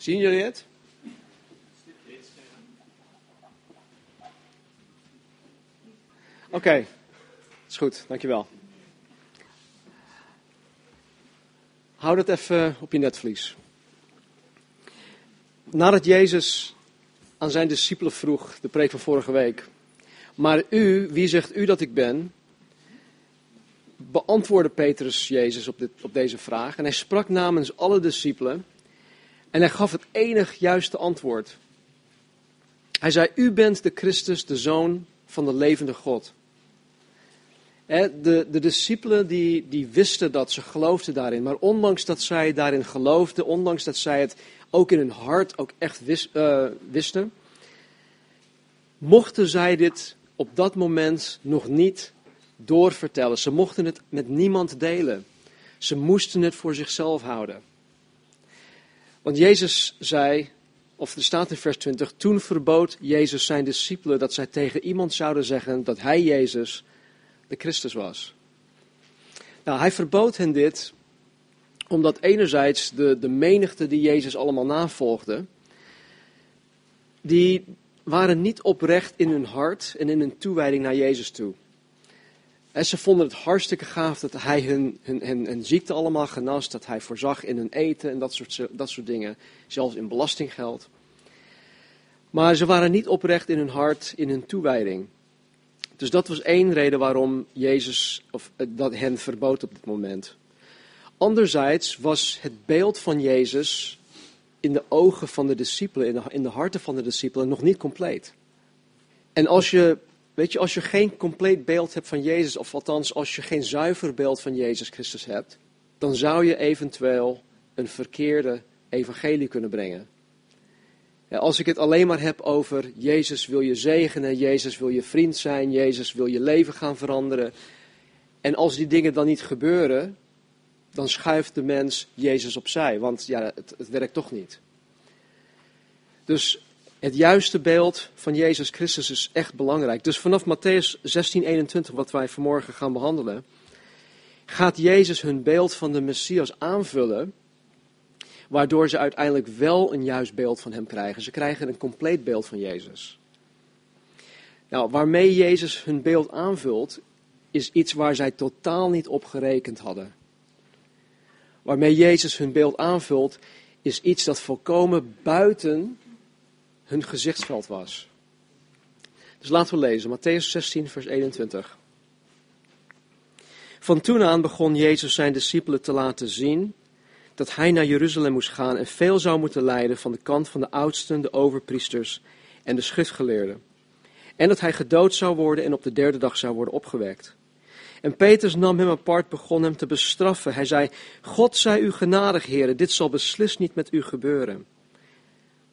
Zien jullie het? Oké, is goed, dankjewel. Hou dat even op je netvlies. Nadat Jezus aan zijn discipelen vroeg, de preek van vorige week, maar u, wie zegt u dat ik ben? Beantwoordde Petrus Jezus op, dit, op deze vraag en hij sprak namens alle discipelen en hij gaf het enig juiste antwoord. Hij zei, u bent de Christus, de Zoon van de levende God. De, de discipelen die, die wisten dat, ze geloofden daarin. Maar ondanks dat zij daarin geloofden, ondanks dat zij het ook in hun hart ook echt wist, uh, wisten, mochten zij dit op dat moment nog niet doorvertellen. Ze mochten het met niemand delen. Ze moesten het voor zichzelf houden. Want Jezus zei, of er staat in vers 20, toen verbood Jezus zijn discipelen dat zij tegen iemand zouden zeggen dat hij Jezus de Christus was. Nou, hij verbood hen dit omdat enerzijds de, de menigte die Jezus allemaal navolgde, die waren niet oprecht in hun hart en in hun toewijding naar Jezus toe. Ze vonden het hartstikke gaaf dat hij hun, hun, ziekte allemaal genas, dat hij voorzag in hun eten en dat soort, dat soort dingen, zelfs in belastinggeld. Maar ze waren niet oprecht in hun hart, in hun toewijding. Dus dat was één reden waarom Jezus of, eh, dat hen verbood op dit moment. Anderzijds was het beeld van Jezus in de ogen van de discipelen, in de harten van de discipelen, nog niet compleet. En als je, weet je, als je geen compleet beeld hebt van Jezus, of althans als je geen zuiver beeld van Jezus Christus hebt, dan zou je eventueel een verkeerde evangelie kunnen brengen. Als ik het alleen maar heb over Jezus wil je zegenen, Jezus wil je vriend zijn, Jezus wil je leven gaan veranderen. En als die dingen dan niet gebeuren, dan schuift de mens Jezus opzij, want ja, het, het werkt toch niet. Dus het juiste beeld van Jezus Christus is echt belangrijk. Dus vanaf Matthäus 16, 21, wat wij vanmorgen gaan behandelen, gaat Jezus hun beeld van de Messias aanvullen waardoor ze uiteindelijk wel een juist beeld van hem krijgen. Ze krijgen een compleet beeld van Jezus. Nou, waarmee Jezus hun beeld aanvult, is iets waar zij totaal niet op gerekend hadden. Waarmee Jezus hun beeld aanvult, is iets dat volkomen buiten hun gezichtsveld was. Dus laten we lezen, Matthäus 16, vers 21. Van toen aan begon Jezus zijn discipelen te laten zien dat hij naar Jeruzalem moest gaan en veel zou moeten lijden van de kant van de oudsten, de overpriesters en de schriftgeleerden. En dat hij gedood zou worden en op de derde dag zou worden opgewekt. En Petrus nam hem apart, begon hem te bestraffen. Hij zei, God zij u genadig, heren, dit zal beslist niet met u gebeuren.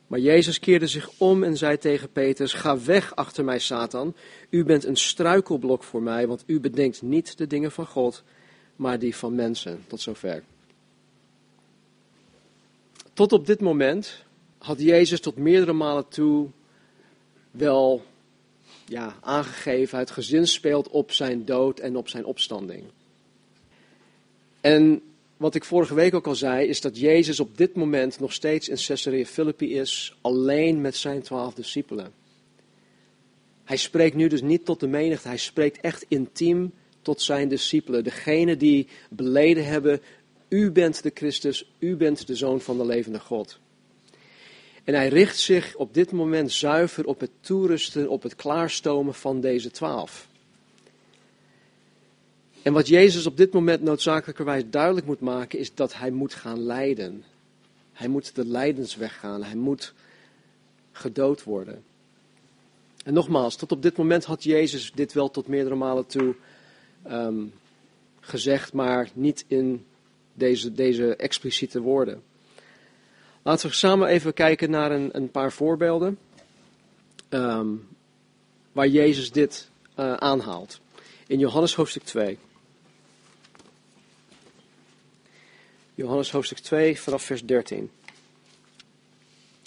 Maar Jezus keerde zich om en zei tegen Petrus, ga weg achter mij, Satan. U bent een struikelblok voor mij, want u bedenkt niet de dingen van God, maar die van mensen. Tot zover. Tot op dit moment had Jezus tot meerdere malen toe wel ja, aangegeven, het gezin speelt op zijn dood en op zijn opstanding. En wat ik vorige week ook al zei, is dat Jezus op dit moment nog steeds in Caesarea Philippi is, alleen met zijn twaalf discipelen. Hij spreekt nu dus niet tot de menigte, hij spreekt echt intiem tot zijn discipelen. Degene die beleden hebben, u bent de Christus, u bent de Zoon van de levende God. En hij richt zich op dit moment zuiver op het toerusten, op het klaarstomen van deze twaalf. En wat Jezus op dit moment noodzakelijkerwijs duidelijk moet maken, is dat hij moet gaan lijden. Hij moet de lijdensweg gaan, hij moet gedood worden. En nogmaals, tot op dit moment had Jezus dit wel tot meerdere malen toe ehm, gezegd, maar niet in deze, deze expliciete woorden. Laten we samen even kijken naar een, een paar voorbeelden ehm, waar Jezus dit uh, aanhaalt. In Johannes hoofdstuk 2. Johannes hoofdstuk 2 vanaf vers 13.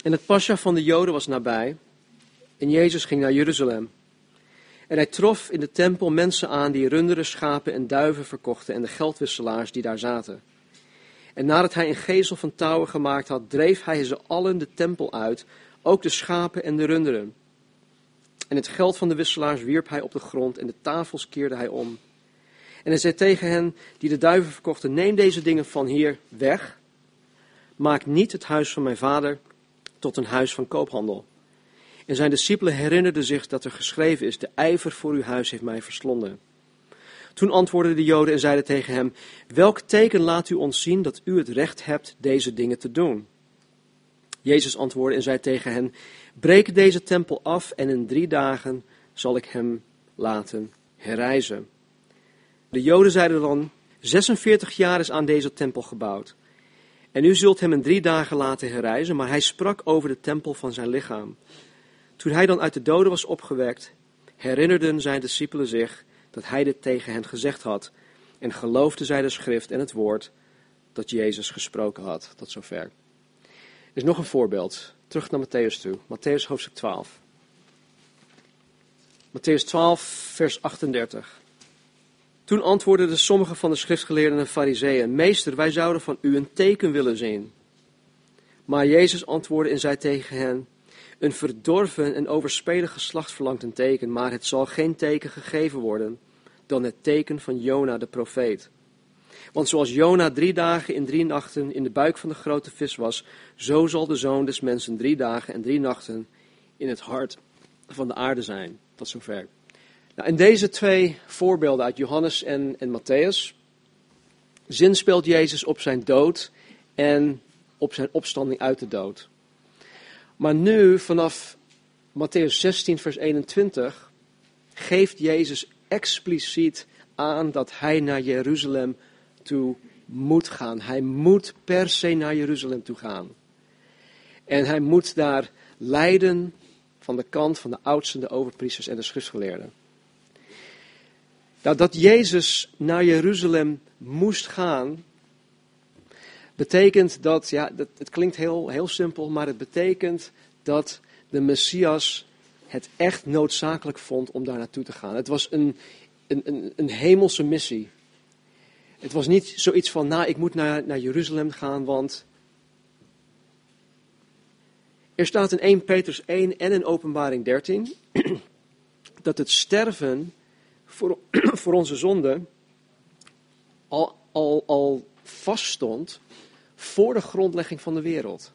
En het pasja van de Joden was nabij en Jezus ging naar Jeruzalem. En hij trof in de tempel mensen aan die runderen, schapen en duiven verkochten en de geldwisselaars die daar zaten. En nadat hij een gezel van touwen gemaakt had, dreef hij ze allen de tempel uit, ook de schapen en de runderen. En het geld van de wisselaars wierp hij op de grond en de tafels keerde hij om. En hij zei tegen hen die de duiven verkochten, neem deze dingen van hier weg. Maak niet het huis van mijn vader tot een huis van koophandel. En zijn discipelen herinnerden zich dat er geschreven is, de ijver voor uw huis heeft mij verslonden. Toen antwoordden de Joden en zeiden tegen hem, welk teken laat u ons zien dat u het recht hebt deze dingen te doen? Jezus antwoordde en zei tegen hen, breek deze tempel af en in drie dagen zal ik hem laten herrijzen. De Joden zeiden dan, 46 jaar is aan deze tempel gebouwd. En u zult hem in drie dagen laten herrijzen, maar hij sprak over de tempel van zijn lichaam. Toen hij dan uit de doden was opgewekt, herinnerden zijn discipelen zich dat hij dit tegen hen gezegd had. En geloofden zij de schrift en het woord dat Jezus gesproken had. Tot zover. Er is nog een voorbeeld. Terug naar Matthäus toe. Matthäus hoofdstuk 12. Matthäus 12, vers 38. Toen antwoordden sommige van de schriftgeleerden en fariseeën, Meester, wij zouden van u een teken willen zien. Maar Jezus antwoordde en zei tegen hen, een verdorven en overspelig geslacht verlangt een teken, maar het zal geen teken gegeven worden dan het teken van Jona de profeet. Want zoals Jona drie dagen en drie nachten in de buik van de grote vis was, zo zal de zoon des mensen drie dagen en drie nachten in het hart van de aarde zijn. Tot zover. Nou, in deze twee voorbeelden uit Johannes en, en Matthäus zinspeelt Jezus op zijn dood en op zijn opstanding uit de dood. Maar nu, vanaf Matthäus 16, vers 21, geeft Jezus expliciet aan dat hij naar Jeruzalem toe moet gaan. Hij moet per se naar Jeruzalem toe gaan. En hij moet daar lijden van de kant van de oudsten, de overpriesters en de schriftgeleerden. Nou, dat Jezus naar Jeruzalem moest gaan, betekent dat, ja, dat, het klinkt heel, heel simpel, maar het betekent dat de Messias het echt noodzakelijk vond om daar naartoe te gaan. Het was een, een, een, een hemelse missie. Het was niet zoiets van, nou, ik moet naar, naar Jeruzalem gaan, want er staat in 1 Petrus 1 en in Openbaring 13 dat het sterven voor, voor onze zonde al, al, al vaststond voor de grondlegging van de wereld.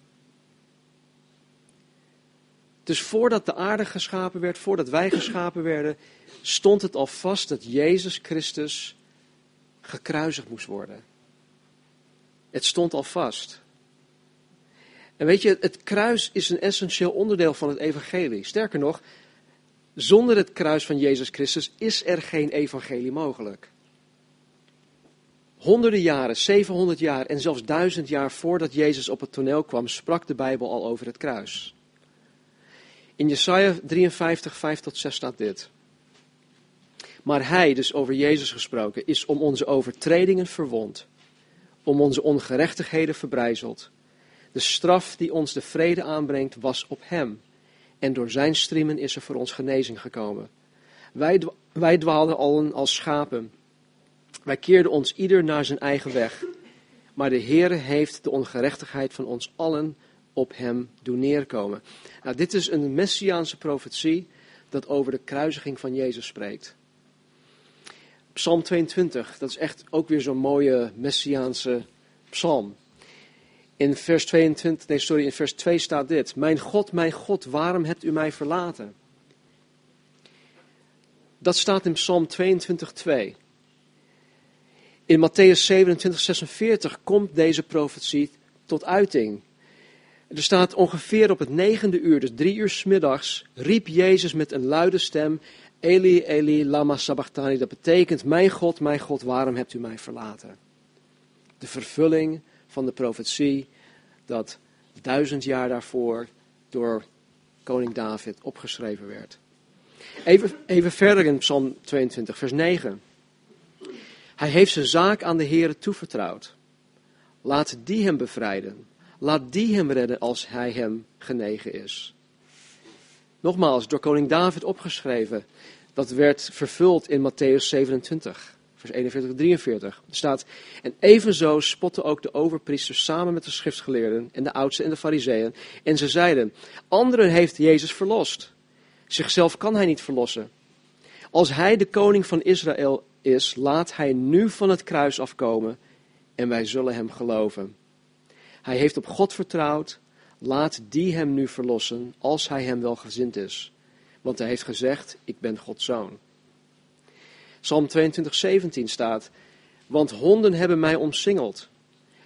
Dus voordat de aarde geschapen werd, voordat wij geschapen werden, stond het al vast dat Jezus Christus gekruisigd moest worden. Het stond al vast. En weet je, het kruis is een essentieel onderdeel van het evangelie. Sterker nog, zonder het kruis van Jezus Christus is er geen evangelie mogelijk. Honderden jaren, 700 jaar en zelfs duizend jaar voordat Jezus op het toneel kwam, sprak de Bijbel al over het kruis. In Jesaja 53, 5 tot 6 staat dit. Maar hij, dus over Jezus gesproken, is om onze overtredingen verwond, om onze ongerechtigheden verbrijzeld. De straf die ons de vrede aanbrengt was op hem, en door zijn striemen is er voor ons genezing gekomen. Wij, wij dwaalden allen als schapen. Wij keerden ons ieder naar zijn eigen weg. Maar de Heere heeft de ongerechtigheid van ons allen op hem doen neerkomen. Nou, dit is een messiaanse profetie dat over de kruisiging van Jezus spreekt. Psalm 22, dat is echt ook weer zo'n mooie messiaanse psalm. In vers 22, nee sorry, in vers 2 staat dit. Mijn God, mijn God, waarom hebt u mij verlaten? Dat staat in Psalm 22, 2. In Matthäus 27, 46 komt deze profetie tot uiting. Er staat ongeveer op het negende uur, dus drie uur middags, riep Jezus met een luide stem, Eli, Eli, lama sabachthani. Dat betekent, mijn God, mijn God, waarom hebt u mij verlaten? De vervulling van de profetie dat duizend jaar daarvoor door koning David opgeschreven werd. Even, even verder in Psalm 22, vers 9. Hij heeft zijn zaak aan de Heer toevertrouwd. Laat die hem bevrijden. Laat die hem redden als hij hem genegen is. Nogmaals, door koning David opgeschreven. Dat werd vervuld in Matthäus 27, vers 41 tot 43. Er staat, en evenzo spotten ook de overpriesters samen met de schriftgeleerden en de oudsten en de fariseeën. En ze zeiden, anderen heeft Jezus verlost. Zichzelf kan hij niet verlossen. Als hij de koning van Israël is, laat hij nu van het kruis afkomen en wij zullen hem geloven. Hij heeft op God vertrouwd, laat die hem nu verlossen, als hij hem wel gezind is. Want hij heeft gezegd, ik ben Gods zoon. Psalm 22, 17 staat, want honden hebben mij omsingeld.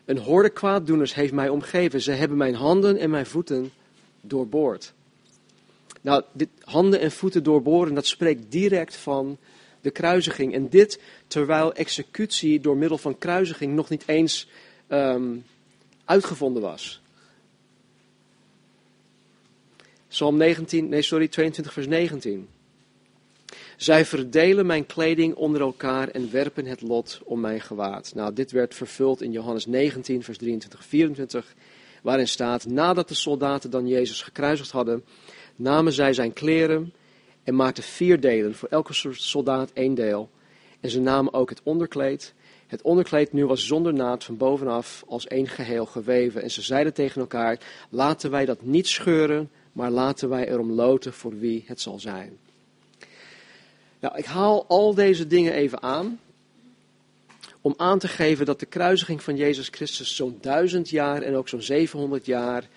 Een horde kwaaddoeners heeft mij omgeven. Ze hebben mijn handen en mijn voeten doorboord. Nou, dit handen en voeten doorboren, dat spreekt direct van de kruisiging. En dit terwijl executie door middel van kruisiging nog niet eens um, uitgevonden was. Psalm 19, nee, sorry, 22, vers 19. Zij verdelen mijn kleding onder elkaar en werpen het lot om mijn gewaad. Nou, dit werd vervuld in Johannes 19, vers 23, 24, waarin staat: Nadat de soldaten dan Jezus gekruisigd hadden, namen zij zijn kleren en maakten vier delen, voor elke soldaat één deel. En ze namen ook het onderkleed. Het onderkleed nu was zonder naad van bovenaf als één geheel geweven. En ze zeiden tegen elkaar: Laten wij dat niet scheuren, maar laten wij erom loten voor wie het zal zijn. Nou, ik haal al deze dingen even aan. Om aan te geven dat de kruisiging van Jezus Christus zo'n duizend jaar en ook zo'n 700 jaar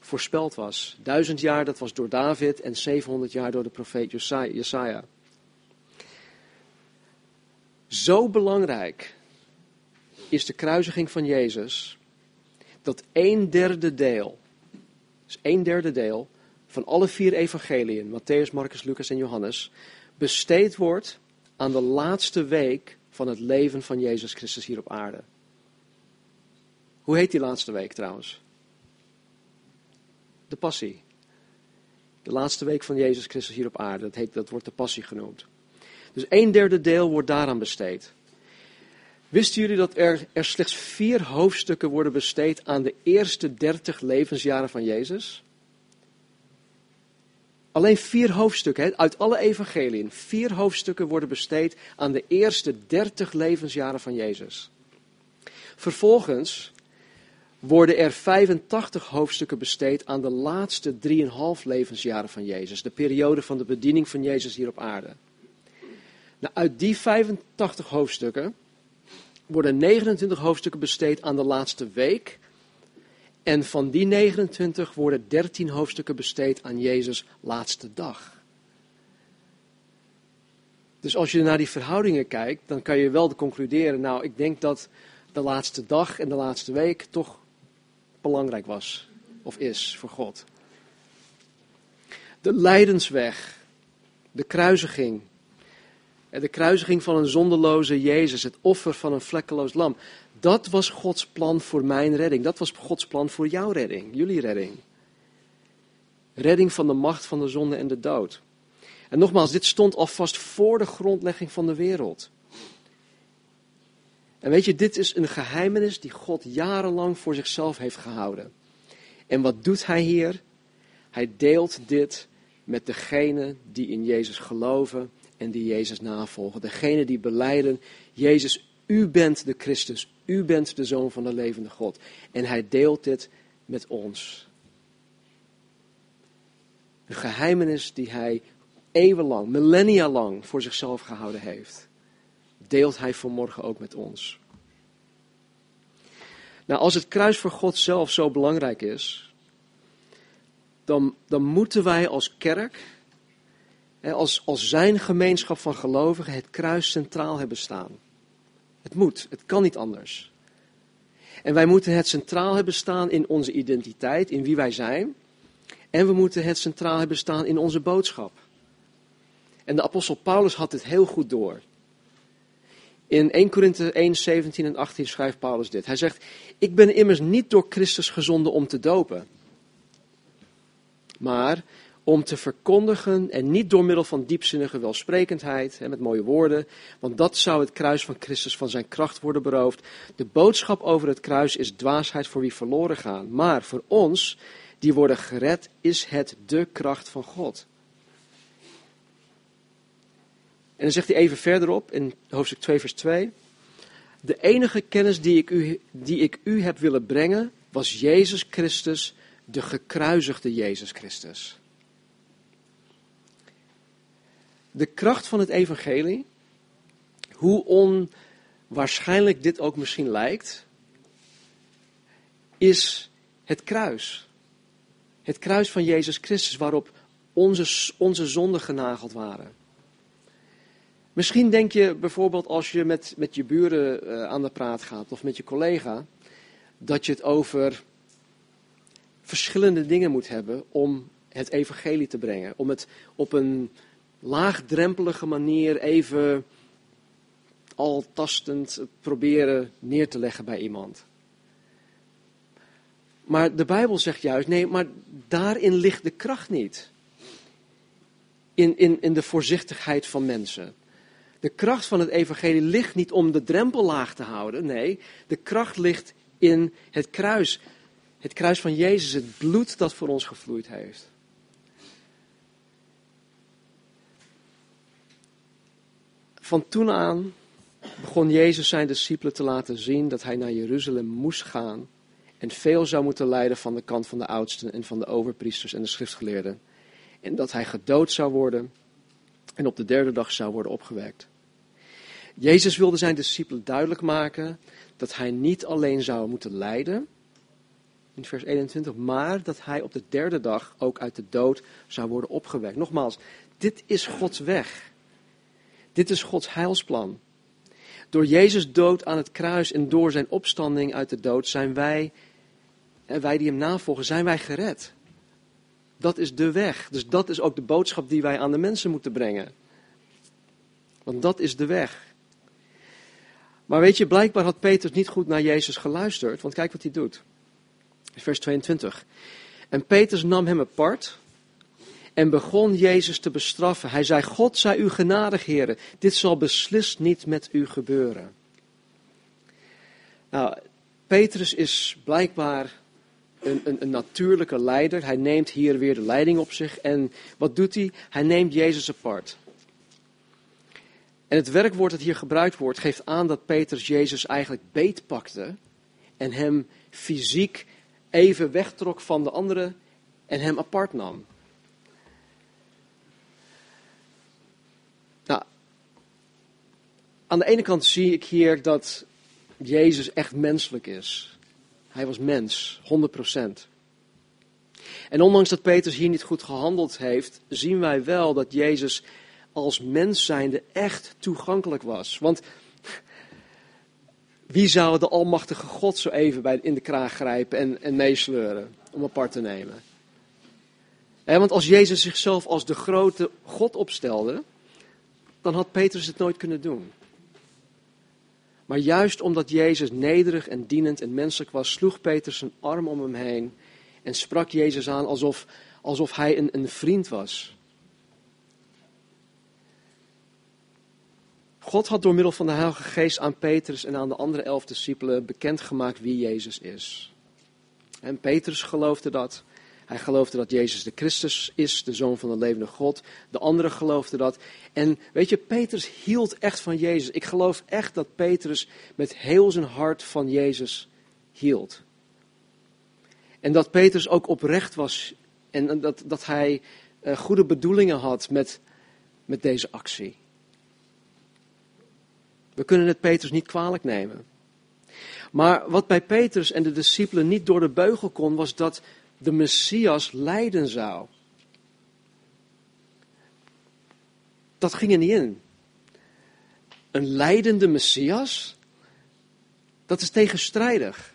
voorspeld was. Duizend jaar, dat was door David en 700 jaar door de profeet Jesaja. Zo belangrijk is de kruisiging van Jezus, dat een derde deel, dus een derde deel van alle vier evangeliën, Matthäus, Marcus, Lucas en Johannes, besteed wordt aan de laatste week van het leven van Jezus Christus hier op aarde. Hoe heet die laatste week trouwens? de passie. De laatste week van Jezus Christus hier op aarde, dat, heet, dat wordt de passie genoemd. Dus een derde deel wordt daaraan besteed. Wisten jullie dat er, er slechts vier hoofdstukken worden besteed aan de eerste dertig levensjaren van Jezus? Alleen vier hoofdstukken, uit alle evangeliën, vier hoofdstukken worden besteed aan de eerste dertig levensjaren van Jezus. Vervolgens worden er 85 hoofdstukken besteed aan de laatste 3,5 levensjaren van Jezus. De periode van de bediening van Jezus hier op aarde. Nou, uit die 85 hoofdstukken worden 29 hoofdstukken besteed aan de laatste week. En van die 29 worden 13 hoofdstukken besteed aan Jezus' laatste dag. Dus als je naar die verhoudingen kijkt, dan kan je wel concluderen, nou ik denk dat de laatste dag en de laatste week toch belangrijk was of is voor God. De lijdensweg, de kruisiging, de kruisiging van een zonderloze Jezus, het offer van een vlekkeloos lam. Dat was Gods plan voor mijn redding. Dat was Gods plan voor jouw redding, jullie redding. Redding van de macht van de zonde en de dood. En nogmaals, dit stond al vast voor de grondlegging van de wereld. En weet je, dit is een geheimenis die God jarenlang voor zichzelf heeft gehouden. En wat doet hij hier? Hij deelt dit met degenen die in Jezus geloven en die Jezus navolgen. Degenen die beleiden, Jezus, u bent de Christus, u bent de Zoon van de levende God. En hij deelt dit met ons. Een geheimenis die hij eeuwenlang, millennia lang voor zichzelf gehouden heeft deelt hij vanmorgen ook met ons. Nou, als het kruis voor God zelf zo belangrijk is, dan, dan moeten wij als kerk, als, als zijn gemeenschap van gelovigen, het kruis centraal hebben staan. Het moet, het kan niet anders. En wij moeten het centraal hebben staan in onze identiteit, in wie wij zijn. En we moeten het centraal hebben staan in onze boodschap. En de apostel Paulus had dit heel goed door. In 1 Korinthe 1, 17 en 18 schrijft Paulus dit. Hij zegt, ik ben immers niet door Christus gezonden om te dopen, maar om te verkondigen en niet door middel van diepzinnige welsprekendheid, hè, met mooie woorden, want dat zou het kruis van Christus van zijn kracht worden beroofd. De boodschap over het kruis is dwaasheid voor wie verloren gaan, maar voor ons, die worden gered, is het de kracht van God. En dan zegt hij even verderop in hoofdstuk 2, vers 2. De enige kennis die ik, u, die ik u heb willen brengen was Jezus Christus, de gekruisigde Jezus Christus. De kracht van het evangelie, hoe onwaarschijnlijk dit ook misschien lijkt, is het kruis. Het kruis van Jezus Christus waarop onze, onze zonden genageld waren. Misschien denk je bijvoorbeeld als je met, met je buren uh, aan de praat gaat of met je collega, dat je het over verschillende dingen moet hebben om het evangelie te brengen. Om het op een laagdrempelige manier even al tastend proberen neer te leggen bij iemand. Maar de Bijbel zegt juist, nee, maar daarin ligt de kracht niet. In, in, in de voorzichtigheid van mensen. De kracht van het evangelie ligt niet om de drempel laag te houden. Nee, de kracht ligt in het kruis. Het kruis van Jezus, het bloed dat voor ons gevloeid heeft. Van toen aan begon Jezus zijn discipelen te laten zien dat hij naar Jeruzalem moest gaan en veel zou moeten lijden van de kant van de oudsten en van de overpriesters en de schriftgeleerden. En dat hij gedood zou worden en op de derde dag zou worden opgewekt. Jezus wilde zijn discipelen duidelijk maken dat hij niet alleen zou moeten lijden, in vers 21, maar dat hij op de derde dag ook uit de dood zou worden opgewekt. Nogmaals, dit is Gods weg. Dit is Gods heilsplan. Door Jezus dood aan het kruis en door zijn opstanding uit de dood zijn wij, en wij die hem navolgen, zijn wij gered. Dat is de weg. Dus dat is ook de boodschap die wij aan de mensen moeten brengen. Want dat is de weg. Maar weet je, blijkbaar had Petrus niet goed naar Jezus geluisterd, want kijk wat hij doet. Vers 22. En Petrus nam hem apart en begon Jezus te bestraffen. Hij zei, God zij u genadig, heren, dit zal beslist niet met u gebeuren. Nou, Petrus is blijkbaar een, een, een, natuurlijke leider. Hij neemt hier weer de leiding op zich. En wat doet hij? Hij neemt Jezus apart. En het werkwoord dat hier gebruikt wordt geeft aan dat Petrus Jezus eigenlijk beetpakte en hem fysiek even wegtrok van de anderen en hem apart nam. Aan de ene kant zie ik hier dat Jezus echt menselijk is. Hij was mens, 100%. En ondanks dat Petrus hier niet goed gehandeld heeft, zien wij wel dat Jezus als mens zijnde echt toegankelijk was. Want wie zou de almachtige God zo even bij, in de kraag grijpen en, en meesleuren om apart te nemen? want als Jezus zichzelf als de grote God opstelde, dan had Petrus het nooit kunnen doen. Maar juist omdat Jezus nederig en dienend en menselijk was, sloeg Petrus zijn arm om hem heen en sprak Jezus aan alsof, alsof hij een, een vriend was. God had door middel van de Heilige Geest aan Petrus en aan de andere elf discipelen bekendgemaakt wie Jezus is. En Petrus geloofde dat. Hij geloofde dat Jezus de Christus is, de Zoon van de levende God. De anderen geloofden dat. En weet je, Petrus hield echt van Jezus. Ik geloof echt dat Petrus met heel zijn hart van Jezus hield. En dat Petrus ook oprecht was en dat, dat hij uh, goede bedoelingen had met, met deze actie. We kunnen het Petrus niet kwalijk nemen. Maar wat bij Petrus en de discipelen niet door de beugel kon, was dat de Messias lijden zou. Dat ging er niet in. Een leidende Messias? Dat is tegenstrijdig.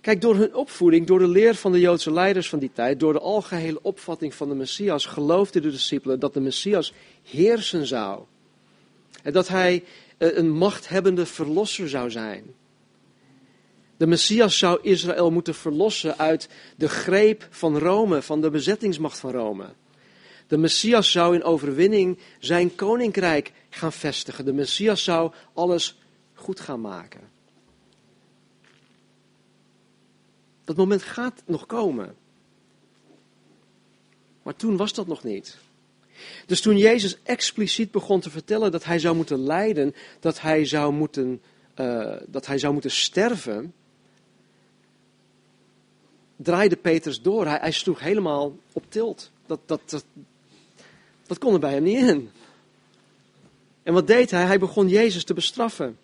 Kijk, door hun opvoeding, door de leer van de Joodse leiders van die tijd, door de algehele opvatting van de Messias, geloofden de discipelen dat de Messias heersen zou. En dat hij eh, een machthebbende verlosser zou zijn. De Messias zou Israël moeten verlossen uit de greep van Rome, van de bezettingsmacht van Rome. De Messias zou in overwinning zijn koninkrijk gaan vestigen. De Messias zou alles goed gaan maken. Dat moment gaat nog komen. Maar toen was dat nog niet. Dus toen Jezus expliciet begon te vertellen dat hij zou moeten lijden, dat hij zou moeten, uh, dat hij zou moeten sterven, draaide Petrus door. Hij, hij sloeg helemaal op tilt. Dat, dat, dat, dat kon er bij hem niet in. En wat deed hij? Hij begon Jezus te bestraffen.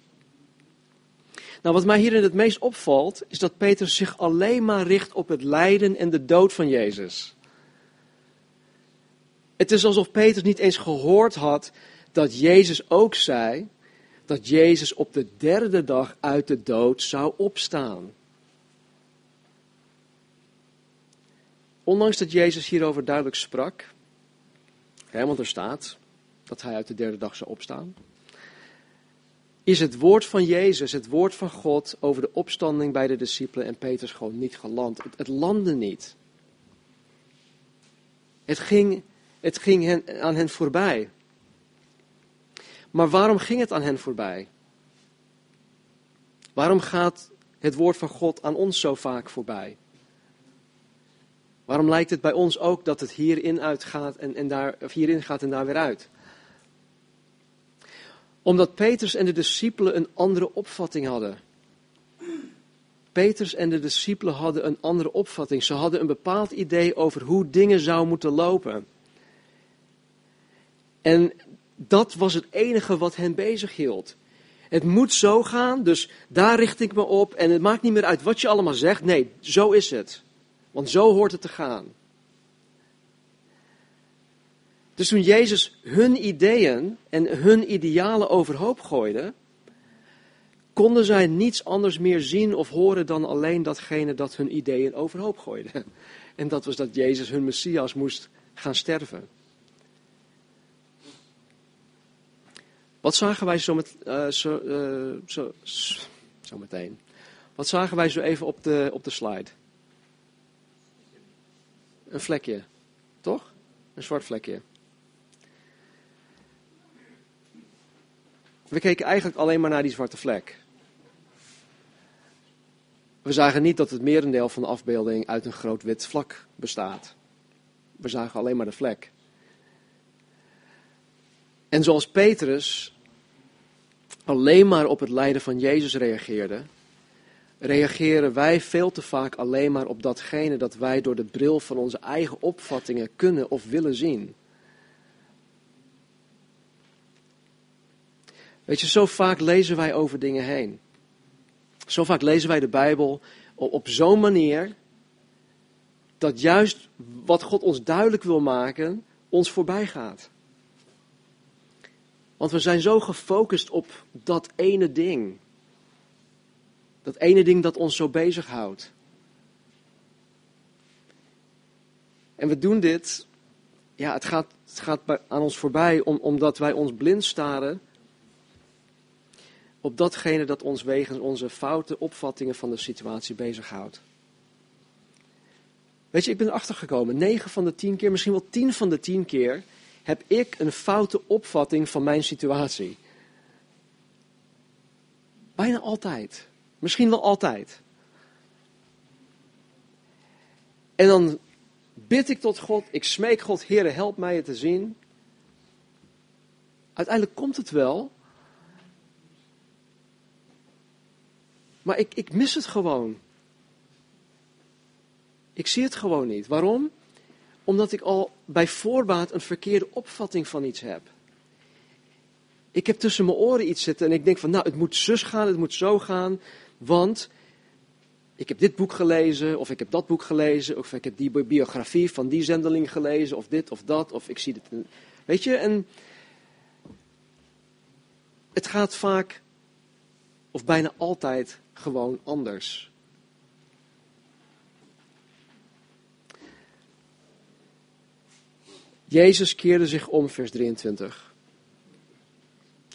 Nou, wat mij hierin het meest opvalt, is dat Petrus zich alleen maar richt op het lijden en de dood van Jezus. Het is alsof Petrus niet eens gehoord had dat Jezus ook zei dat Jezus op de derde dag uit de dood zou opstaan. Ondanks dat Jezus hierover duidelijk sprak, want er staat dat hij uit de derde dag zou opstaan, is het woord van Jezus, het woord van God over de opstanding bij de discipelen en Petrus gewoon niet geland. Het, landde niet. Het ging, het ging aan hen voorbij. Maar waarom ging het aan hen voorbij? Waarom gaat het woord van God aan ons zo vaak voorbij? Waarom lijkt het bij ons ook dat het hierin uitgaat en, en daar, of hierin gaat en daar weer uit? Omdat Petrus en de discipelen een andere opvatting hadden. Petrus en de discipelen hadden een andere opvatting. Ze hadden een bepaald idee over hoe dingen zouden moeten lopen. En dat was het enige wat hen bezig hield. Het moet zo gaan, dus daar richt ik me op. En het maakt niet meer uit wat je allemaal zegt. Nee, zo is het. Want zo hoort het te gaan. Dus toen Jezus hun ideeën en hun idealen overhoop gooide, konden zij niets anders meer zien of horen dan alleen datgene dat hun ideeën overhoop gooide. En dat was dat Jezus hun Messias moest gaan sterven. Wat zagen wij zo, met, uh, zo, uh, zo, zo meteen? Wat zagen wij zo even op de, op de slide? Een vlekje, toch? Een zwart vlekje. We keken eigenlijk alleen maar naar die zwarte vlek. We zagen niet dat het merendeel van de afbeelding uit een groot wit vlak bestaat. We zagen alleen maar de vlek. En zoals Petrus alleen maar op het lijden van Jezus reageerde, reageren wij veel te vaak alleen maar op datgene dat wij door de bril van onze eigen opvattingen kunnen of willen zien. Weet je, zo vaak lezen wij over dingen heen. Zo vaak lezen wij de Bijbel op zo'n manier dat juist wat God ons duidelijk wil maken, ons voorbij gaat. Want we zijn zo gefocust op dat ene ding. Dat ene ding dat ons zo bezighoudt. En we doen dit, ja, het gaat, het gaat aan ons voorbij omdat wij ons blind staren op datgene dat ons wegens onze foute opvattingen van de situatie bezighoudt. Weet je, ik ben erachter gekomen, 9 van de 10 keer, misschien wel 10 van de 10 keer, heb ik een foute opvatting van mijn situatie. Bijna altijd. Misschien wel altijd. En dan bid ik tot God, ik smeek God, Heer, help mij het te zien. Uiteindelijk komt het wel, Maar ik, ik mis het gewoon. Ik zie het gewoon niet. Waarom? Omdat ik al bij voorbaat een verkeerde opvatting van iets heb. Ik heb tussen mijn oren iets zitten en ik denk van, nou, het moet zus gaan, het moet zo gaan, want ik heb dit boek gelezen, of ik heb dat boek gelezen, of ik heb die biografie van die zendeling gelezen, of dit of dat, of ik zie dit. Weet je, en het gaat vaak, of bijna altijd, gewoon anders. Jezus keerde zich om, vers 23.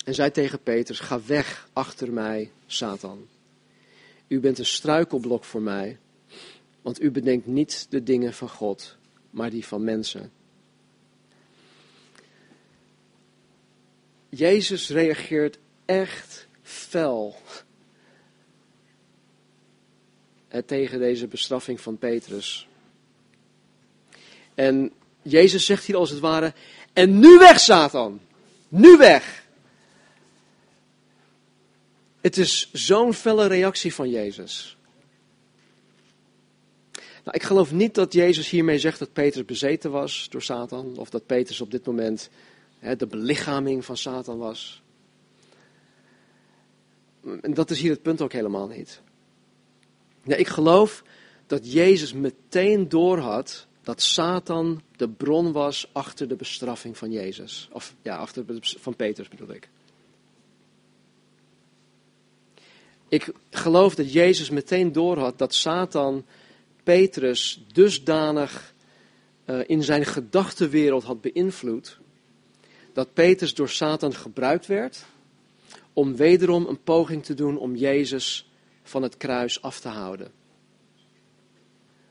En zei tegen Petrus: Ga weg achter mij, Satan. U bent een struikelblok voor mij, want u bedenkt niet de dingen van God, maar die van mensen. Jezus reageert echt fel tegen deze bestraffing van Petrus. En Jezus zegt hier als het ware: En nu weg, Satan. Nu weg. Het is zo'n felle reactie van Jezus. Nou, ik geloof niet dat Jezus hiermee zegt dat Petrus bezeten was door Satan. Of dat Petrus op dit moment hè, de belichaming van Satan was. En dat is hier het punt ook helemaal niet. Nee, ik geloof dat Jezus meteen doorhad dat Satan de bron was achter de bestraffing van Jezus. Of ja, achter de, van Petrus bedoel ik. Ik geloof dat Jezus meteen doorhad dat Satan Petrus dusdanig uh, in zijn gedachtenwereld had beïnvloed, dat Petrus door Satan gebruikt werd om wederom een poging te doen om Jezus van het kruis af te houden.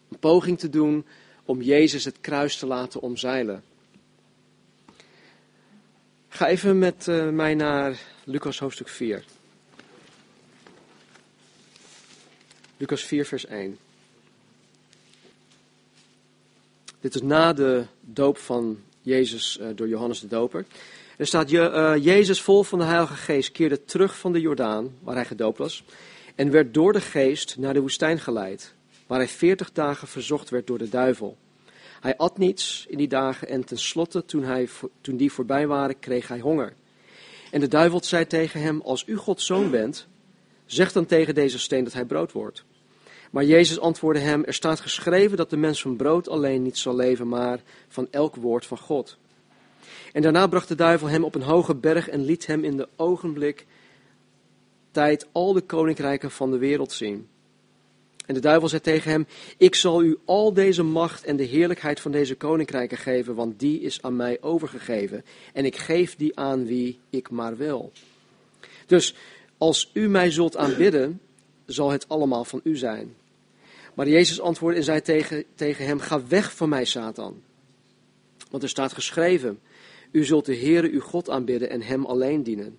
Een poging te doen om Jezus het kruis te laten omzeilen. Ga even met uh, mij naar Lucas hoofdstuk 4. Lucas 4, vers 1. Dit is na de doop van Jezus uh, door Johannes de Doper. Er staat, je, uh, Jezus vol van de Heilige Geest keerde terug van de Jordaan, waar hij gedoopt was, en werd door de Geest naar de woestijn geleid, waar hij veertig dagen verzocht werd door de duivel. Hij at niets in die dagen en tenslotte, toen, hij, toen die voorbij waren, kreeg hij honger. En de duivel zei tegen hem, als u Gods zoon bent, zeg dan tegen deze steen dat hij brood wordt. Maar Jezus antwoordde hem: Er staat geschreven dat de mens van brood alleen niet zal leven, maar van elk woord van God. En daarna bracht de duivel hem op een hoge berg en liet hem in de ogenblik tijd al de koninkrijken van de wereld zien. En de duivel zei tegen hem: Ik zal u al deze macht en de heerlijkheid van deze koninkrijken geven, want die is aan mij overgegeven. En ik geef die aan wie ik maar wil. Dus als u mij zult aanbidden, zal het allemaal van u zijn. Maar Jezus antwoordde en zei tegen, tegen hem: Ga weg van mij, Satan. Want er staat geschreven: U zult de Heere uw God aanbidden en hem alleen dienen.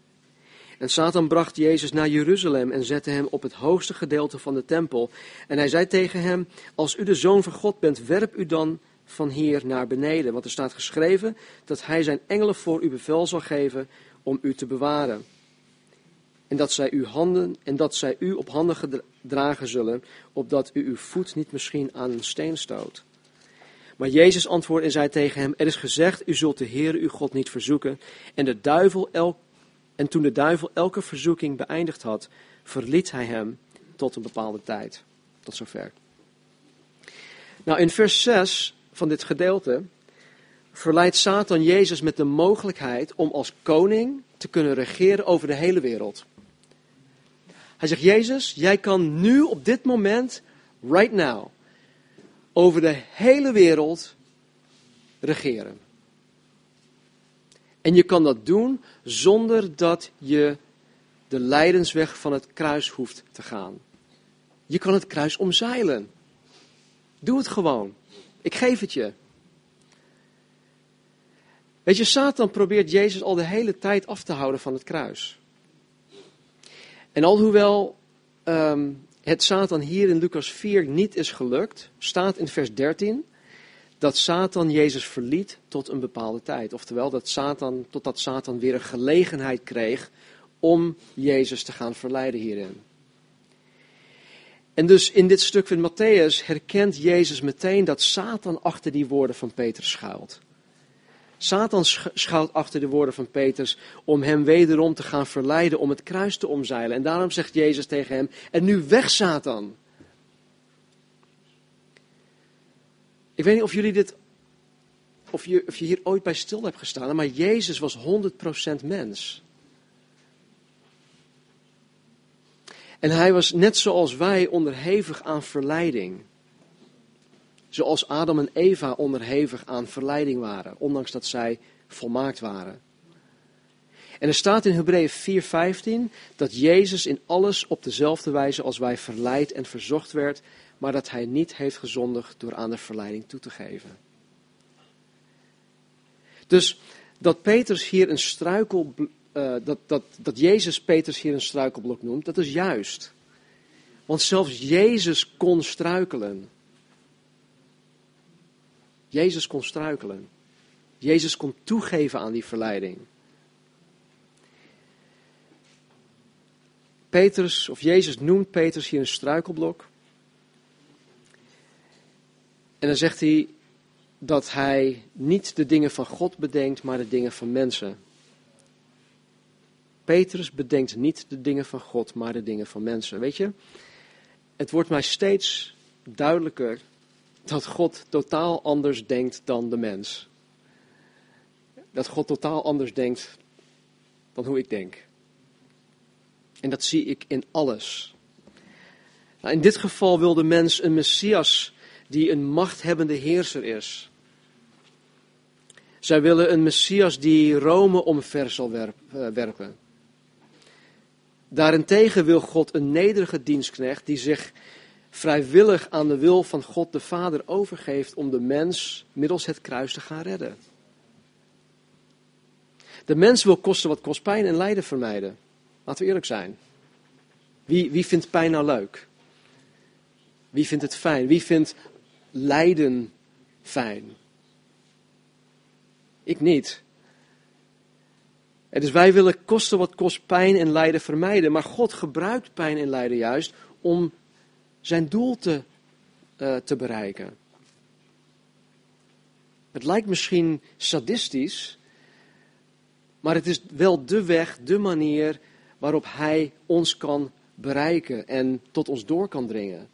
En Satan bracht Jezus naar Jeruzalem en zette hem op het hoogste gedeelte van de tempel. En hij zei tegen hem: Als u de zoon van God bent, werp u dan van hier naar beneden. Want er staat geschreven dat hij zijn engelen voor u bevel zal geven om u te bewaren en dat zij u handen en dat zij u op handen gedragen zullen, opdat u uw voet niet misschien aan een steen stoot. Maar Jezus antwoordde en zei tegen hem: Er is gezegd, u zult de Heer uw God niet verzoeken. En, de duivel elk, en toen de duivel elke verzoeking beëindigd had, verliet hij hem tot een bepaalde tijd. Tot zover. Nou, in vers 6 van dit gedeelte verleidt Satan Jezus met de mogelijkheid om als koning te kunnen regeren over de hele wereld. Hij zegt, Jezus, jij kan nu op dit moment, right now, over de hele wereld regeren. En je kan dat doen zonder dat je de lijdensweg van het kruis hoeft te gaan. Je kan het kruis omzeilen. Doe het gewoon. Ik geef het je. Weet je, Satan probeert Jezus al de hele tijd af te houden van het kruis. En alhoewel um, het Satan hier in Lucas 4 niet is gelukt, staat in vers 13 dat Satan Jezus verliet tot een bepaalde tijd. Oftewel, dat Satan, totdat Satan weer een gelegenheid kreeg om Jezus te gaan verleiden hierin. En dus in dit stuk van Matthäus herkent Jezus meteen dat Satan achter die woorden van Petrus schuilt. Satan schuilt achter de woorden van Petrus om hem wederom te gaan verleiden om het kruis te omzeilen. En daarom zegt Jezus tegen hem: En nu weg, Satan. Ik weet niet of jullie dit, of je, of je hier ooit bij stil hebt gestaan, maar Jezus was 100% mens. En hij was net zoals wij onderhevig aan verleiding. Zoals Adam en Eva onderhevig aan verleiding waren, ondanks dat zij volmaakt waren. En er staat in Hebreeën 4:15 dat Jezus in alles op dezelfde wijze als wij verleid en verzocht werd, maar dat hij niet heeft gezondigd door aan de verleiding toe te geven. Dus dat Petrus hier een struikel, uh, dat, dat, dat Jezus Petrus hier een struikelblok noemt, dat is juist. Want zelfs Jezus kon struikelen. Jezus kon struikelen. Jezus kon toegeven aan die verleiding. Petrus, of Jezus noemt Petrus hier een struikelblok. En dan zegt hij dat hij niet de dingen van God bedenkt, maar de dingen van mensen. Petrus bedenkt niet de dingen van God, maar de dingen van mensen. Weet je, het wordt mij steeds duidelijker dat God totaal anders denkt dan de mens. Dat God totaal anders denkt dan hoe ik denk. En dat zie ik in alles. Nou, in dit geval wil de mens een Messias die een machthebbende heerser is. Zij willen een Messias die Rome omver zal eh, werpen. Daarentegen wil God een nederige dienstknecht die zich vrijwillig aan de wil van God de Vader overgeeft om de mens middels het kruis te gaan redden. De mens wil kosten wat kost pijn en lijden vermijden. Laten we eerlijk zijn. Wie, wie vindt pijn nou leuk? Wie vindt het fijn? Wie vindt lijden fijn? Ik niet. En dus wij willen kosten wat kost pijn en lijden vermijden. Maar God gebruikt pijn en lijden juist om zijn doel te, uh, te bereiken. Het lijkt misschien sadistisch, maar het is wel de weg, de manier waarop Hij ons kan bereiken en tot ons door kan dringen.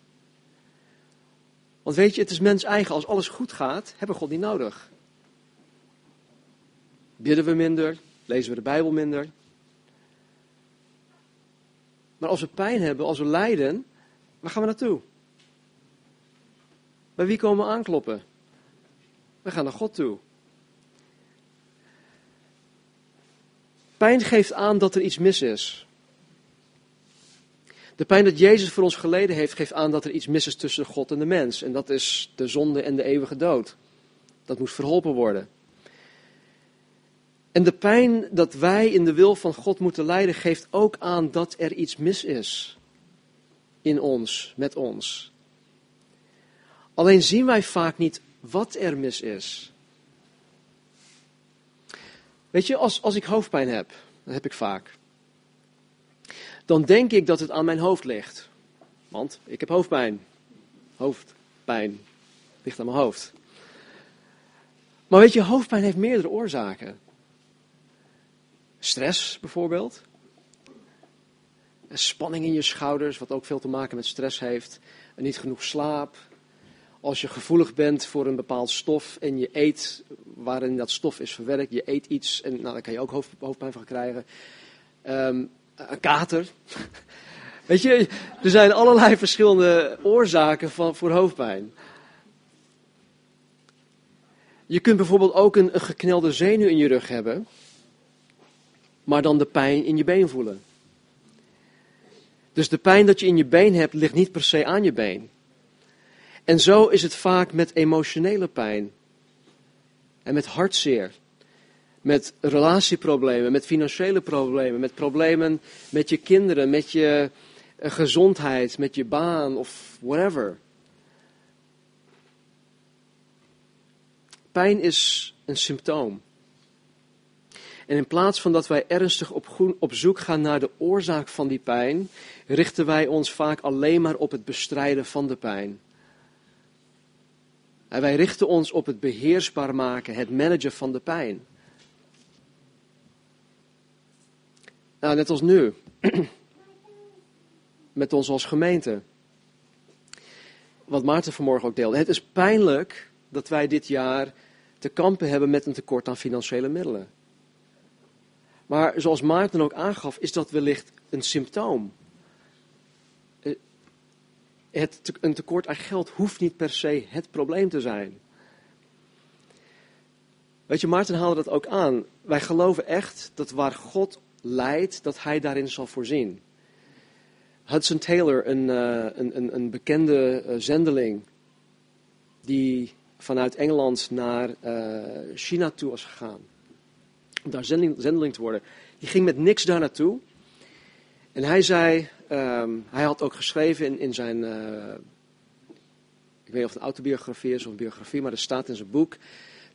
Want weet je, het is mens eigen. Als alles goed gaat, hebben we God niet nodig. Bidden we minder, lezen we de Bijbel minder. Maar als we pijn hebben, als we lijden, waar gaan we naartoe? Bij wie komen we aankloppen? We gaan naar God toe. Pijn geeft aan dat er iets mis is. De pijn dat Jezus voor ons geleden heeft, geeft aan dat er iets mis is tussen God en de mens. En dat is de zonde en de eeuwige dood. Dat moet verholpen worden. En de pijn dat wij in de wil van God moeten lijden, geeft ook aan dat er iets mis is. In ons, met ons. Alleen zien wij vaak niet wat er mis is. Weet je, als, als ik hoofdpijn heb, dat heb ik vaak dan denk ik dat het aan mijn hoofd ligt. Want ik heb hoofdpijn. Hoofdpijn ligt aan mijn hoofd. Maar weet je, hoofdpijn heeft meerdere oorzaken. Stress bijvoorbeeld. Spanning in je schouders, wat ook veel te maken met stress heeft. Niet genoeg slaap. Als je gevoelig bent voor een bepaald stof en je eet waarin dat stof is verwerkt. Je eet iets en nou, daar kan je ook hoofdpijn van krijgen. Um, een kater. Weet je, er zijn allerlei verschillende oorzaken van, voor hoofdpijn. Je kunt bijvoorbeeld ook een, een geknelde zenuw in je rug hebben, maar dan de pijn in je been voelen. Dus de pijn dat je in je been hebt, ligt niet per se aan je been. En zo is het vaak met emotionele pijn en met hartzeer met relatieproblemen, met financiële problemen, met problemen met je kinderen, met je eh, gezondheid, met je baan of whatever. Pijn is een symptoom. En in plaats van dat wij ernstig op, op zoek gaan naar de oorzaak van die pijn, richten wij ons vaak alleen maar op het bestrijden van de pijn. En wij richten ons op het beheersbaar maken, het managen van de pijn. Nou, net als nu. Met ons als gemeente. Wat Maarten vanmorgen ook deelde. Het is pijnlijk dat wij dit jaar te kampen hebben met een tekort aan financiële middelen. Maar zoals Maarten ook aangaf, is dat wellicht een symptoom. Eh, het, een tekort aan geld hoeft niet per se het probleem te zijn. Weet je, Maarten haalde dat ook aan. Wij geloven echt dat waar God leidt, dat hij daarin zal voorzien. Hudson Taylor, een, uh, een, een, bekende uh, zendeling, die vanuit Engeland naar China toe was gegaan, daar zendeling, te worden, die ging met niks daar naartoe. En hij zei, um, hij had ook geschreven in, in zijn, ik weet niet of het een autobiografie is of een biografie, maar er staat in zijn boek,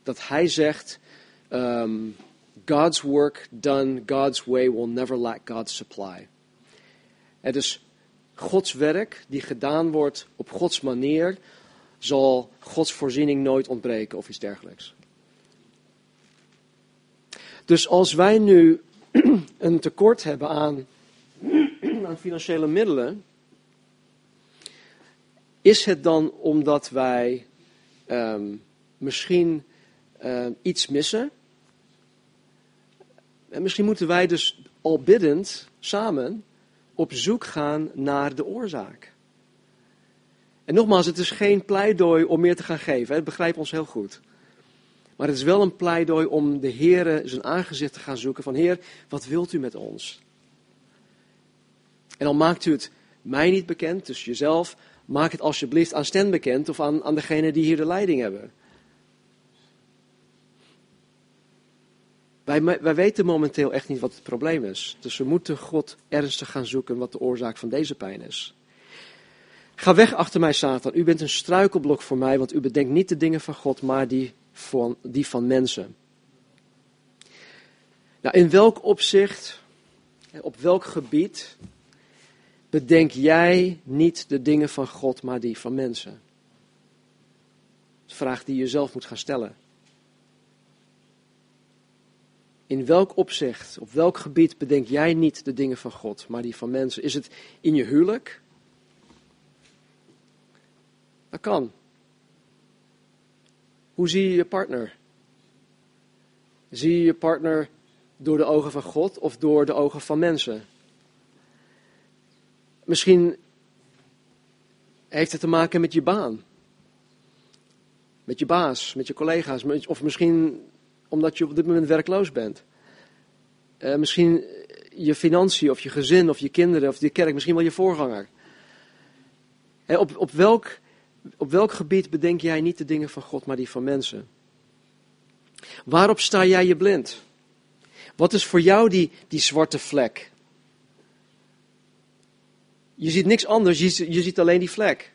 dat hij zegt um, God's work done God's way will never lack God's supply. Het is Gods werk die gedaan wordt op Gods manier, zal Gods voorziening nooit ontbreken of iets dergelijks. Dus als wij nu een tekort hebben aan, aan financiële middelen, is het dan omdat wij um, misschien uh, iets missen? En misschien moeten wij dus al biddend samen op zoek gaan naar de oorzaak. En nogmaals, het is geen pleidooi om meer te gaan geven. Hè? Begrijp ons heel goed. Maar het is wel een pleidooi om de Heer zijn aangezicht te gaan zoeken. Van Heer, wat wilt u met ons? En dan maakt u het mij niet bekend, dus jezelf. Maak het alsjeblieft aan Stan bekend of aan, aan degene die hier de leiding hebben. Wij, wij weten momenteel echt niet wat het probleem is. Dus we moeten God ernstig gaan zoeken wat de oorzaak van deze pijn is. Ga weg achter mij, Satan. U bent een struikelblok voor mij, want u bedenkt niet de dingen van God, maar die van, die van mensen. Nou, in welk opzicht, op welk gebied bedenk jij niet de dingen van God, maar die van mensen? Een vraag die je zelf moet gaan stellen. In welk opzicht, op welk gebied bedenk jij niet de dingen van God, maar die van mensen? Is het in je huwelijk? Dat kan. Hoe zie je je partner? Zie je je partner door de ogen van God of door de ogen van mensen? Misschien heeft het te maken met je baan. Met je baas, met je collega's. Of misschien omdat je op dit moment werkloos bent. Uh, misschien je financiën of je gezin of je kinderen of je kerk, misschien wel je voorganger. Op, op, welk, op welk gebied bedenk jij niet de dingen van God, maar die van mensen? Waarop sta jij je blind? Wat is voor jou die, die zwarte vlek? Je ziet niks anders, je, je ziet alleen die vlek.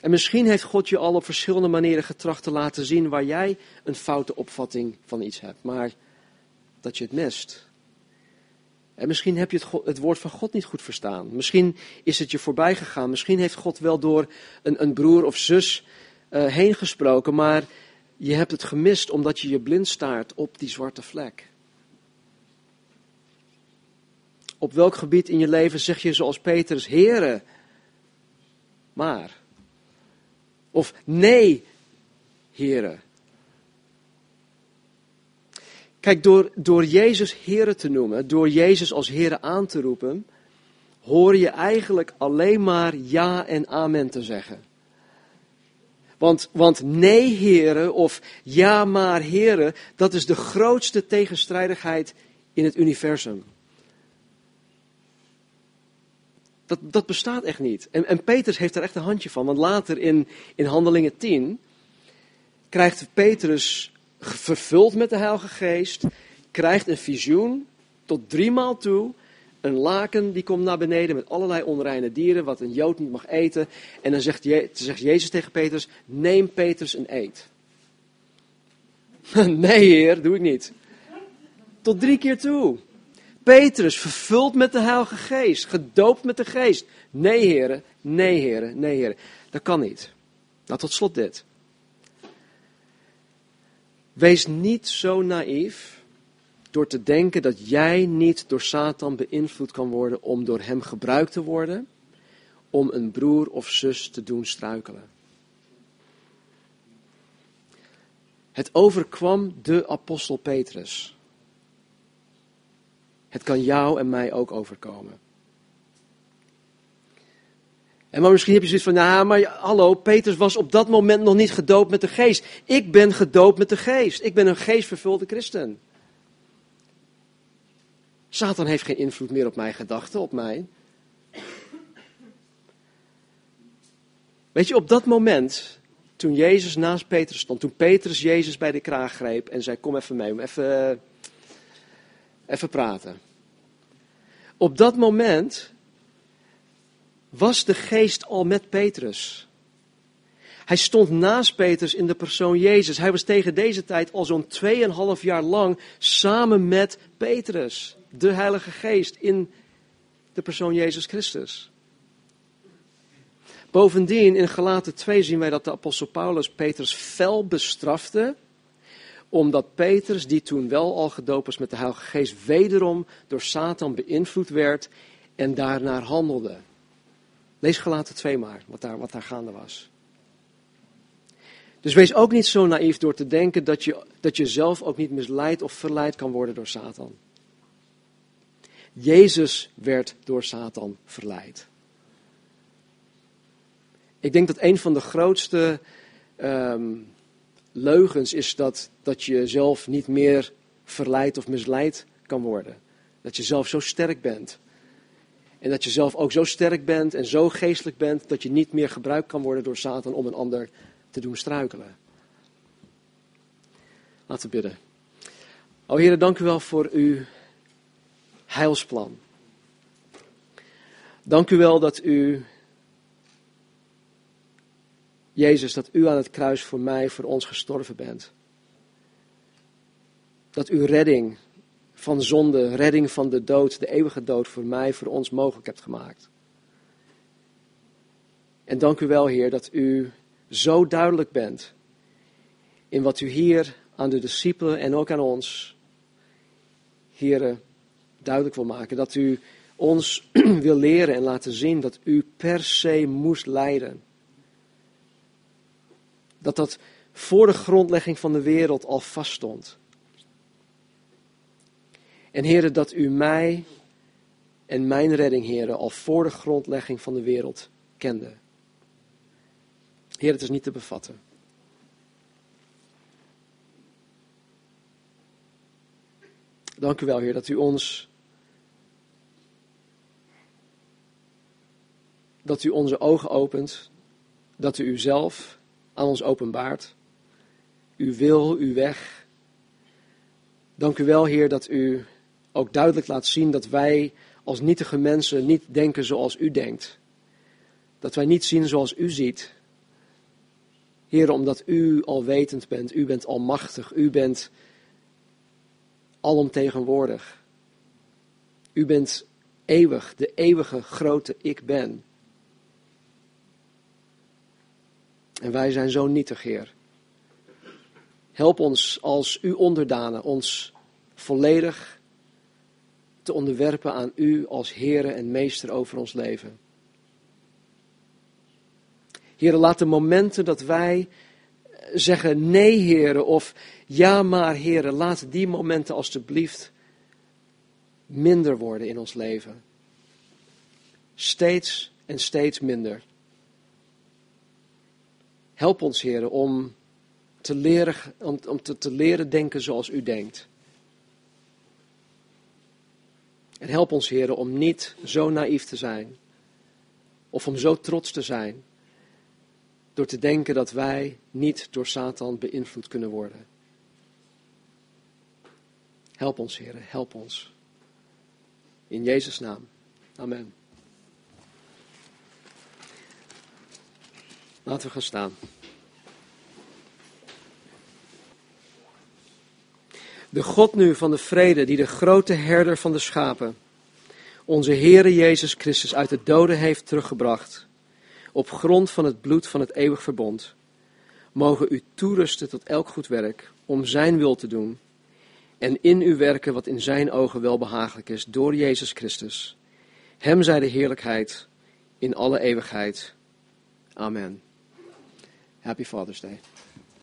En misschien heeft God je al op verschillende manieren getracht te laten zien waar jij een foute opvatting van iets hebt, maar dat je het mist. En misschien heb je het, het, woord van God niet goed verstaan. Misschien is het je voorbij gegaan. Misschien heeft God wel door een, een broer of zus uh, heen gesproken, maar je hebt het gemist omdat je je blind staart op die zwarte vlek. Op welk gebied in je leven zeg je zoals Petrus, Heere, maar. Of nee, Heere. Kijk, door, door Jezus Heere te noemen, door Jezus als Heere aan te roepen, hoor je eigenlijk alleen maar ja en amen te zeggen. Want, want nee, heren, of ja, maar, heren, dat is de grootste tegenstrijdigheid in het universum. Dat, dat bestaat echt niet. En, en Petrus heeft er echt een handje van. Want later in, in Handelingen 10 krijgt Petrus, vervuld met de Heilige Geest, krijgt een visioen tot drie maal toe. Een laken die komt naar beneden met allerlei onreine dieren, wat een Jood niet mag eten. En dan zegt, Je, zegt Jezus tegen Petrus, neem Petrus en eet. nee heer, doe ik niet. Tot drie keer toe. Petrus, vervuld met de Heilige Geest, gedoopt met de Geest. Nee, heren, nee, heren, nee, heren. Dat kan niet. Nou, tot slot dit. Wees niet zo naïef door te denken dat jij niet door Satan beïnvloed kan worden om door hem gebruikt te worden om een broer of zus te doen struikelen. Het overkwam de apostel Petrus. Het kan jou en mij ook overkomen. En maar misschien heb je zoiets van, nou, maar hallo, Petrus was op dat moment nog niet gedoopt met de geest. Ik ben gedoopt met de geest. Ik ben een geestvervulde christen. Satan heeft geen invloed meer op mijn gedachten, op mij. Weet je, op dat moment, toen Jezus naast Petrus stond, toen Petrus Jezus bij de kraag greep en zei, kom even mee, even even praten. Op dat moment was de geest al met Petrus. Hij stond naast Petrus in de persoon Jezus. Hij was tegen deze tijd al zo'n 2,5 jaar lang samen met Petrus, de Heilige Geest, in de persoon Jezus Christus. Bovendien, in Galaten 2 zien wij dat de apostel Paulus Petrus fel bestrafte, omdat Petrus, die toen wel al gedoopt was met de Heilige Geest, wederom door Satan beïnvloed werd en daarnaar handelde. Lees Galaten 2 maar, wat daar, wat daar gaande was. Dus wees ook niet zo naïef door te denken dat je, dat je zelf ook niet misleid of verleid kan worden door Satan. Jezus werd door Satan verleid. Ik denk dat een van de grootste um, leugens is dat, dat je zelf niet meer verleid of misleid kan worden. Dat je zelf zo sterk bent. En dat je zelf ook zo sterk bent en zo geestelijk bent dat je niet meer gebruikt kan worden door Satan om een ander te doen struikelen. Laten we bidden. O Heer, dank u wel voor uw heilsplan. Dank u wel dat u, Jezus, dat u aan het kruis voor mij, voor ons gestorven bent. Dat uw redding van zonde, redding van de dood, de eeuwige dood voor mij, voor ons mogelijk hebt gemaakt. En dank u wel, Heer, dat u zo duidelijk bent in wat u hier aan de discipelen en ook aan ons, Heer, duidelijk wil maken. Dat u ons wil leren en laten zien dat u per se moest lijden. Dat dat voor de grondlegging van de wereld al vaststond. En heren, dat u mij en mijn redding, heren, al voor de grondlegging van de wereld kende. Heer, het is niet te bevatten. Dank u wel, Heer, dat u ons. Dat u onze ogen opent. Dat u uzelf aan ons openbaart. Uw wil, uw weg. Dank u wel, Heer, dat u ook duidelijk laat zien dat wij als nietige mensen niet denken zoals u denkt. Dat wij niet zien zoals u ziet. Heer, omdat u alwetend bent, u bent almachtig, u bent alomtegenwoordig. U bent eeuwig, de eeuwige grote ik ben. En wij zijn zo nietig, Heer. Help ons als uw onderdanen ons volledig te onderwerpen aan u als Heere en Meester over ons leven. Heere, laat de momenten dat wij zeggen nee, Heere, of ja, maar, Heere, laat die momenten alstublieft minder worden in ons leven. Steeds en steeds minder. Help ons, Heere, om te leren, om, te leren denken zoals u denkt. En help ons, Heer, om niet zo naïef te zijn. Of om zo trots te zijn. Door te denken dat wij niet door Satan beïnvloed kunnen worden. Help ons, Heer, help ons. In Jezus' naam. Amen. Laten we gaan staan. De God nu van de vrede, die de grote herder van de schapen, onze Heere Jezus Christus uit de doden heeft teruggebracht, op grond van het bloed van het eeuwig verbond, mogen u toerusten tot elk goed werk, om Zijn wil te doen, en in u werken wat in Zijn ogen welbehagelijk is, door Jezus Christus. Hem zij de heerlijkheid in alle eeuwigheid. Amen. Happy Father's Day.